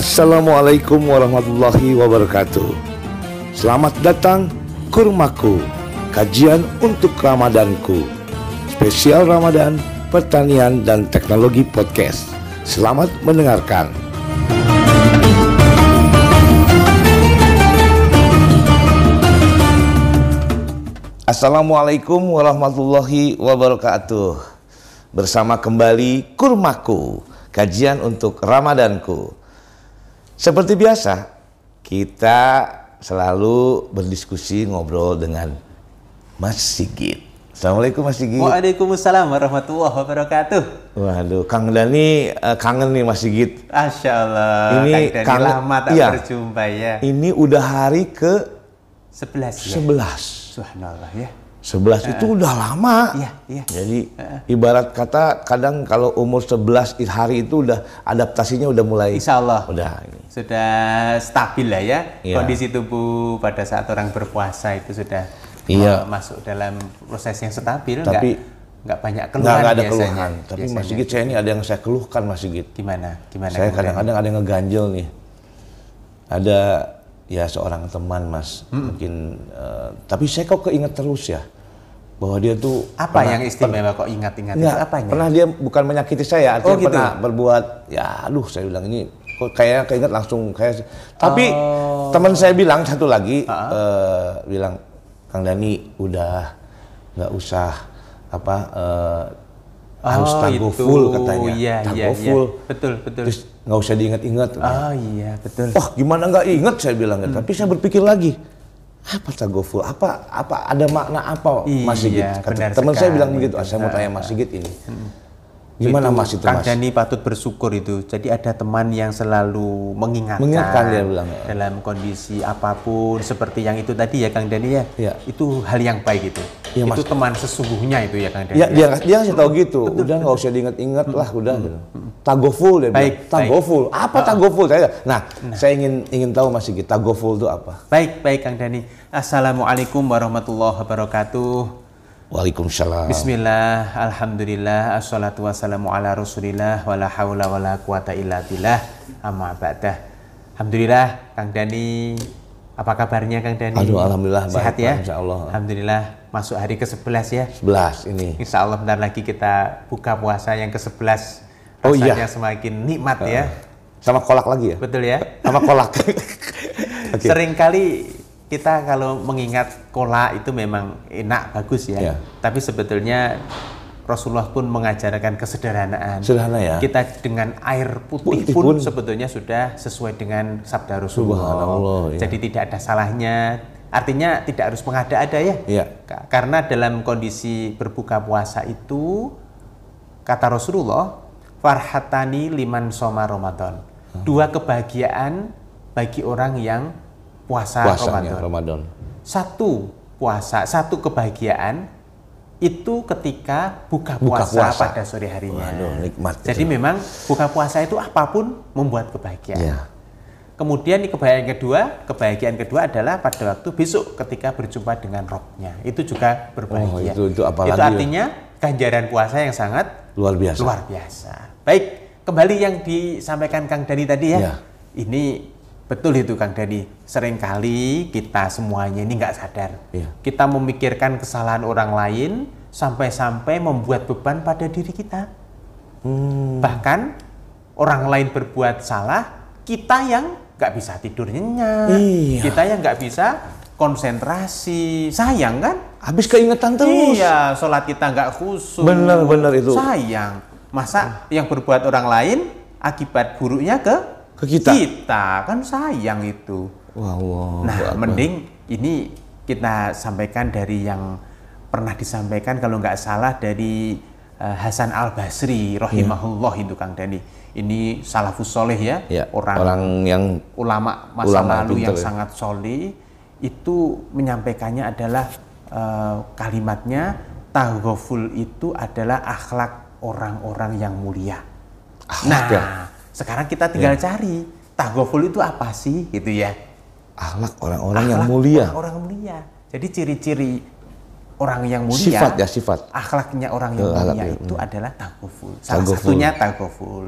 Assalamualaikum warahmatullahi wabarakatuh. Selamat datang Kurmaku, kajian untuk Ramadanku. Spesial Ramadan, pertanian dan teknologi podcast. Selamat mendengarkan. Assalamualaikum warahmatullahi wabarakatuh. Bersama kembali Kurmaku, kajian untuk Ramadanku. Seperti biasa, kita selalu berdiskusi ngobrol dengan Mas Sigit. Assalamualaikum Mas Sigit. Waalaikumsalam warahmatullahi wabarakatuh. Waduh, Kang Dani eh, kangen nih Mas Sigit. Masya Allah, Ini Kang Dani kangen- lama tak iya. berjumpa ya. Ini udah hari ke 11 ya. 11. Subhanallah ya. 11 itu udah lama. Iya, iya. Jadi ibarat kata kadang kalau umur 11 hari itu udah adaptasinya udah mulai Insya Allah. udah. Sudah stabil lah ya. Iya. Kondisi tubuh pada saat orang berpuasa itu sudah Iya. eh, masuk dalam proses yang stabil. Tapi- nggak, banyak keluhan nggak ada biasanya. keluhan. Tapi Mas Biasanya. Sigit saya ini ada yang saya keluhkan Mas Sigit. Gimana? Gimana? Saya kadang-kadang ada yang ngeganjel nih. Ada ya seorang teman Mas, mungkin eh, tapi saya kok keinget terus ya bahwa dia tuh Apa pernah- yang istimewa kok ingat-ingat itu? Apanya? pernah dia bukan menyakiti saya, artinya Oh, gitu. pernah berbuat ya aduh saya bilang ini kok kayaknya keinget langsung kayak tapi Oh. teman saya bilang satu lagi eh, bilang Kang Dani udah nggak usah apa eh, harus Oh, tagoful itu. katanya Iya, iya, iya. tagoful Betul, betul. terus nggak usah diingat-ingat Oh iya, betul. Wah gimana nggak inget saya bilang Hmm. gitu. Tapi saya berpikir lagi, apa tagoful? Apa apa ada makna apa Mas Sigit? Iya, Kata benar teman saya bilang begitu. Ah, saya mau tanya Mas Sigit ini. Gimana Mas itu Kang Mas? Dani patut bersyukur itu. Jadi ada teman yang selalu mengingatkan, Mengingatkan dia bilang. dalam kondisi apa pun seperti yang itu tadi ya Kang Dani ya. Iya. Itu hal yang baik itu. Iya, itu teman sesungguhnya itu ya Kang Dani. Ya, dia dia ngasih tahu gitu. Udah nggak usah diingat-ingat lah, udah. gitu. Tagoful dia bilang. Baik, Tagoful. Apa tagoful? Saya, nah, saya ingin ingin tahu Mas Sigit, tagoful itu apa? Baik, baik Kang Dani. Assalamualaikum warahmatullahi wabarakatuh. Waalaikumsalam. Bismillah, Alhamdulillah, Assalatu wassalamu ala rasulillah, Wala hawla wala quwata illa billah, amma ba'dah Alhamdulillah, Kang Dani, apa kabarnya Kang Dani? Aduh, alhamdulillah, baik, Sehat ya? Pak, insya Allah. Alhamdulillah, masuk hari ke-11 ya. 11 ini. Insya Allah bentar lagi kita buka puasa yang ke-11. Oh, iya. Rasanya semakin nikmat ya. Sama kolak lagi ya? Betul ya? Sama kolak. Oke. Seringkali kita kalau mengingat kola itu memang enak, bagus ya. Ya. Tapi sebetulnya Rasulullah pun mengajarkan kesederhanaan. Sederhana ya. Kita dengan air putih, Putih pun, pun. sebetulnya sudah sesuai dengan sabda Rasulullah. Ya. Jadi tidak ada salahnya. Artinya tidak harus mengada-ada ya. Ka- Karena dalam kondisi berbuka puasa itu kata Rasulullah, farhatani liman soma Ramadan. Hmm. Dua kebahagiaan bagi orang yang puasa Puasanya Ramadan. Ramadan. Satu puasa, satu kebahagiaan itu ketika buka Buka puasa, puasa. pada sore harinya. Waduh, nikmat Jadi itu. memang buka puasa itu apa pun membuat kebahagiaan. Iya. Kemudian kebahagiaan kedua, kebahagiaan kedua adalah pada waktu besok ketika berjumpa dengan Robnya. Itu juga berbahagia. Oh, itu- itu Itu ya? artinya ganjaran puasa yang sangat Luar biasa. luar biasa. Baik, kembali yang disampaikan Kang Dani tadi ya. Iya. Ini betul itu Kang Dani. Seringkali kita semuanya ini nggak sadar. Iya. Kita memikirkan kesalahan orang lain sampai-sampai membuat beban pada diri kita. Hmm. Bahkan orang lain berbuat salah, kita yang nggak bisa tidur nyenyak, Iya. kita yang nggak bisa konsentrasi, sayang kan? Habis keingetan terus. Iya, sholat kita nggak khusyuk. Bener, bener itu. Sayang. Masa yang berbuat orang lain akibat buruknya ke Ke kita. kan sayang itu. Wah, wah. Nah, wah, mending ini kita sampaikan dari yang pernah disampaikan kalau nggak salah dari eh, Hasan Al Basri rahimahullah itu Kang Dani. Ini salafus soleh ya, Ya, orang, orang yang ulama masa ulama lalu yang ya. sangat soleh itu menyampaikannya adalah eh, kalimatnya taghaful itu adalah akhlak orang-orang yang mulia. Akhlak nah, ya? Sekarang kita tinggal cari taghaful itu apa sih gitu ya. akhlak orang-orang yang mulia. Orang mulia. Jadi ciri-ciri orang yang mulia. Sifat ya, sifat. Akhlaknya orang yang Eh, akhlak mulia ya, itu hmm. adalah taghaful. Salah Taghaful. satunya taghaful.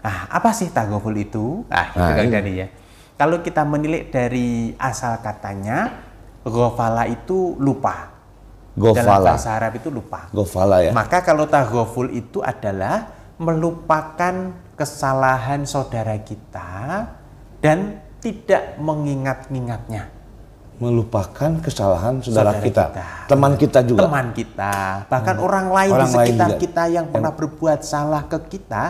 Nah, apa sih taghoful itu? Nah, itu Nah, Kang ini. Dani ya. Kalau kita menilik dari asal katanya, ghafala itu lupa. Dalam Gofala. bahasa Arab itu lupa. Gofala ya. Maka kalau taghoful itu adalah melupakan kesalahan saudara kita dan tidak mengingat-ingatnya. Melupakan kesalahan saudara, Saudara kita. kita. teman kita juga. Teman kita, bahkan orang lain Orang di lain sekitar juga. kita yang pernah berbuat salah ke kita,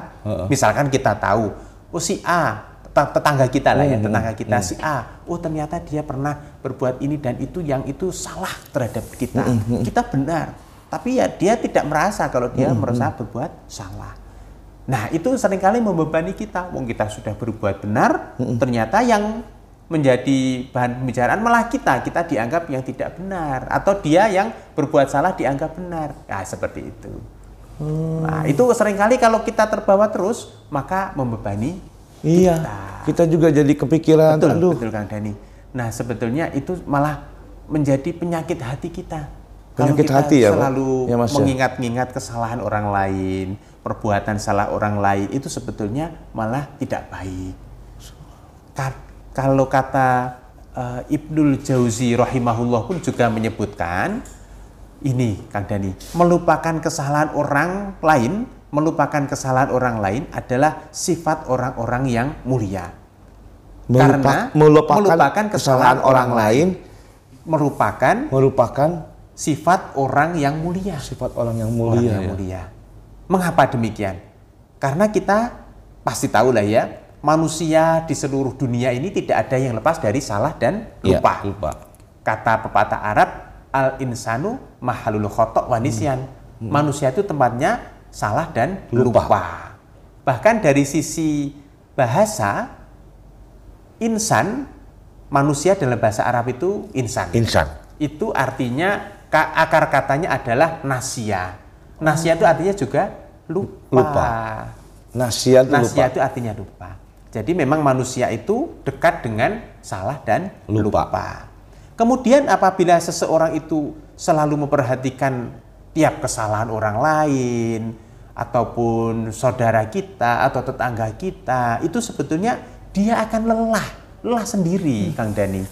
misalkan kita tahu, oh si A, tet- tetangga kita lah ya, Hmm, tetangga kita si A, oh ternyata dia pernah berbuat ini dan itu yang itu salah terhadap kita, Hmm, kita benar, tapi ya dia tidak merasa kalau dia Hmm, merasa berbuat salah. Nah itu sering kali membebani kita, wong kita sudah berbuat benar, Hmm, ternyata yang menjadi bahan pembicaraan malah kita, kita dianggap yang tidak benar atau dia yang berbuat salah dianggap benar. Nah, seperti itu. Nah, itu sering kali kalau kita terbawa terus maka membebani Iya. Kita juga jadi kepikiran. betul, Aduh, betul Kang Dani. Nah, sebetulnya itu malah menjadi penyakit hati kita. Kalau Penyakit kita hati ya, selalu Ya, Mas, ya. mengingat-ingat kesalahan orang lain, perbuatan salah orang lain itu sebetulnya malah tidak baik. Ka- kalau kata eh, Ibnul Jauzi rahimahullah pun juga menyebutkan ini Kang Dani, melupakan kesalahan orang lain, melupakan kesalahan orang lain adalah sifat orang-orang yang mulia. melupa- Karena melupakan, melupakan kesalahan orang lain Merupakan merupakan sifat orang yang mulia. sifat orang yang Orang mulia. yang ya. mulia. Mengapa demikian? Karena kita pasti tahu lah ya, manusia di seluruh dunia ini tidak ada yang lepas dari salah dan Iya, lupa. lupa. Kata pepatah Arab, al insanu mahalul khotok wanisian. Manusia itu tempatnya salah dan lupa. Lupa. Bahkan dari sisi bahasa, insan manusia dalam bahasa Arab itu insan. Insan. Itu artinya akar katanya adalah nasia. Nasia itu artinya juga lupa. Lupa. Nasihat itu Nasia lupa. itu artinya lupa. Jadi memang manusia itu dekat dengan salah dan Lupa. lupa. Kemudian apabila seseorang itu selalu memperhatikan tiap kesalahan orang lain ataupun saudara kita atau tetangga kita, itu sebetulnya dia akan lelah, lelah sendiri, Kang Dani.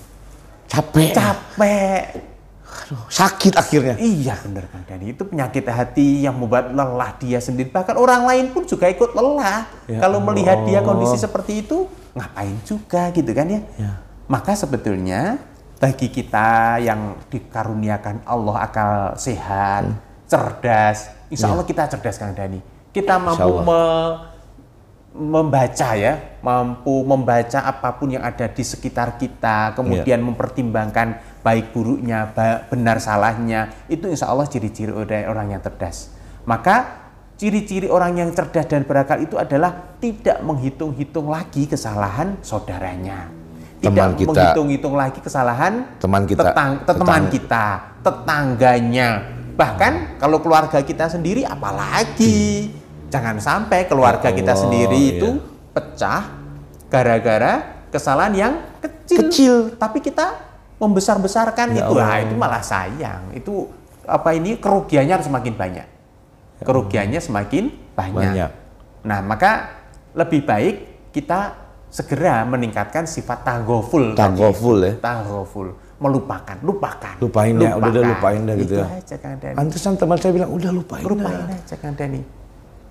Capek. Capek, Sakit akhirnya. Iya benar Kang Dani, itu penyakit hati yang membuat lelah dia sendiri. Bahkan orang lain pun juga ikut lelah. Ya Kalau melihat dia Allah. kondisi seperti itu, ngapain juga gitu kan ya. Ya. Maka sebetulnya bagi kita yang dikaruniakan Allah akal sehat, cerdas, insya Allah kita cerdas Kang Dani. Kita mampu Allah. me- membaca ya, mampu membaca apa pun yang ada di sekitar kita, kemudian mempertimbangkan baik buruknya, benar salahnya, itu insya Allah ciri-ciri orang yang cerdas. Maka ciri-ciri orang yang cerdas dan berakal itu adalah tidak menghitung-hitung lagi kesalahan saudaranya. Tidak Teman kita. menghitung-hitung lagi kesalahan Teman kita. tetang- teman Tetang- kita, tetangganya. Bahkan kalau keluarga kita sendiri apalagi. Jangan sampai keluarga Ya kita Allah, sendiri iya. itu pecah gara-gara kesalahan yang kecil. Kecil. Tapi kita membesar-besarkan Ya itu. Allah. itu malah sayang. Itu apa ini kerugiannya harus semakin banyak. Kerugiannya semakin banyak. Ya Banyak. Nah, maka lebih baik kita segera meningkatkan sifat taghoful. tadi. Taghoful ya. Taghoful. Melupakan, lupakan. Lupain ya, udah dah lupain dah gitu Itu ya. aja Kang Dani. Pantesan teman saya bilang udah lupain. Lupain dah." aja Kang Dani.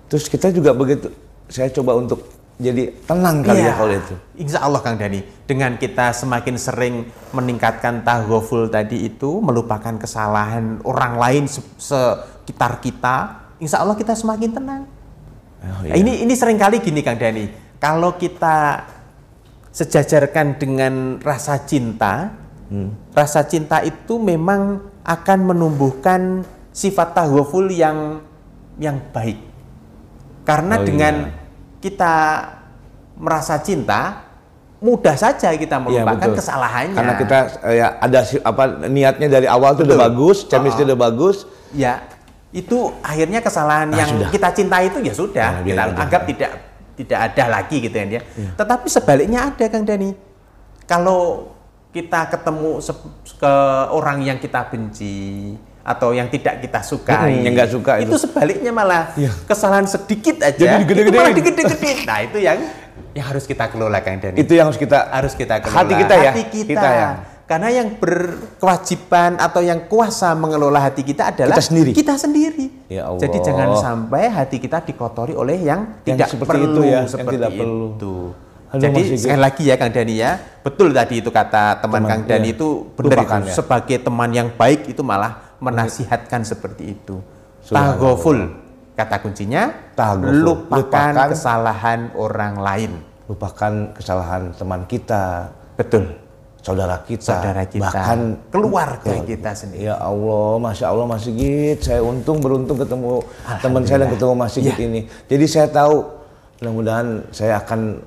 Terus kita juga begitu. Saya coba untuk jadi tenang kali Iya. ya kalau itu. Insya Allah Kang Dani, dengan kita semakin sering meningkatkan taghoful tadi itu, melupakan kesalahan orang lain se- sekitar kita, insya Allah kita semakin tenang. Oh, Nah, ini ini sering kali gini Kang Dani, kalau kita sejajarkan dengan rasa cinta, Hmm. rasa cinta itu memang akan menumbuhkan sifat taghoful yang yang baik. Karena Oh, dengan iya. Kita merasa cinta, mudah saja kita Iya, melupakan betul. kesalahannya. Karena kita ya ada apa niatnya dari awal tuh udah bagus, chemistry udah bagus. ya itu akhirnya kesalahan Ah, yang sudah. kita cintai itu ya sudah Ya, kita biar ada. anggap tidak tidak ada lagi gitu ya dia. Iya. Tetapi sebaliknya ada Kang Dani. Kalau kita ketemu ke orang yang kita benci atau yang tidak kita sukai. Hmm, yang nggak suka itu. itu. sebaliknya malah Iya. kesalahan sedikit aja. Jadi digede-gedein. itu malah digede-gede. Nah, itu yang yang harus kita kelola Kang Dani. Itu yang harus kita harus kita kelola. Hati kita ya. Hati kita. Kita ya. Karena yang berkewajiban atau yang kuasa mengelola hati kita adalah Kita sendiri. Kita sendiri. Ya Allah. Jadi jangan sampai hati kita dikotori oleh yang, Yang tidak seperti perlu itu ya, yang seperti tidak perlu. itu. Aduh, Jadi Mas Sigit. sekali lagi ya Kang Dani ya, betul tadi itu kata teman, Teman, Kang Dani iya. itu benar itu. ya. Sebagai teman yang baik itu malah menasihatkan seperti itu. Tahgoful kata kuncinya lupakan, Lupakan. kesalahan orang lain. lupakan kesalahan teman kita, Betul. saudara kita, Saudara kita, bahkan keluarga kita sendiri. Ya Allah, masya Allah Mas Sigit, saya untung beruntung ketemu teman saya dan ketemu Mas Sigit Ya. ini. Jadi saya tahu, mudah-mudahan saya akan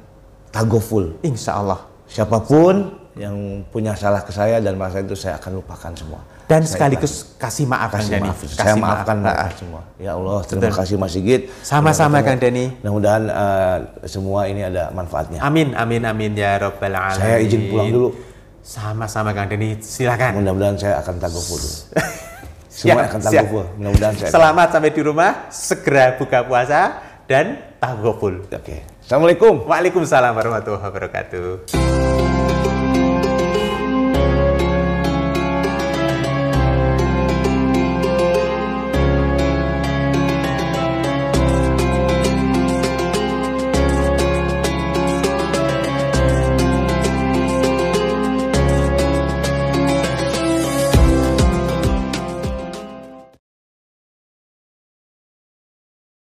tagoful. Insya Allah. Siapa pun yang punya salah ke saya dan masa itu saya akan lupakan semua. Dan Saya sekaligus kasih maaf Kang kasih Dani. maaf. Kasih saya maaf. maafkan mereka ah. semua. Ya Allah, terima Betul. kasih Mas Sigit. Sama-sama Kang Dani. Mudah-mudahan eh, semua ini ada manfaatnya. Amin, amin, amin ya Rabbal Alamin. Saya izin pulang dulu. Sama-sama Kang Dani, silakan. Mudah-mudahan saya akan tagoful dulu. Semua akan tagoful. Mudah-mudahan saya. Selamat sampai di rumah, segera buka puasa dan tagoful. Oke. Assalamualaikum. Waalaikumsalam warahmatullahi wabarakatuh.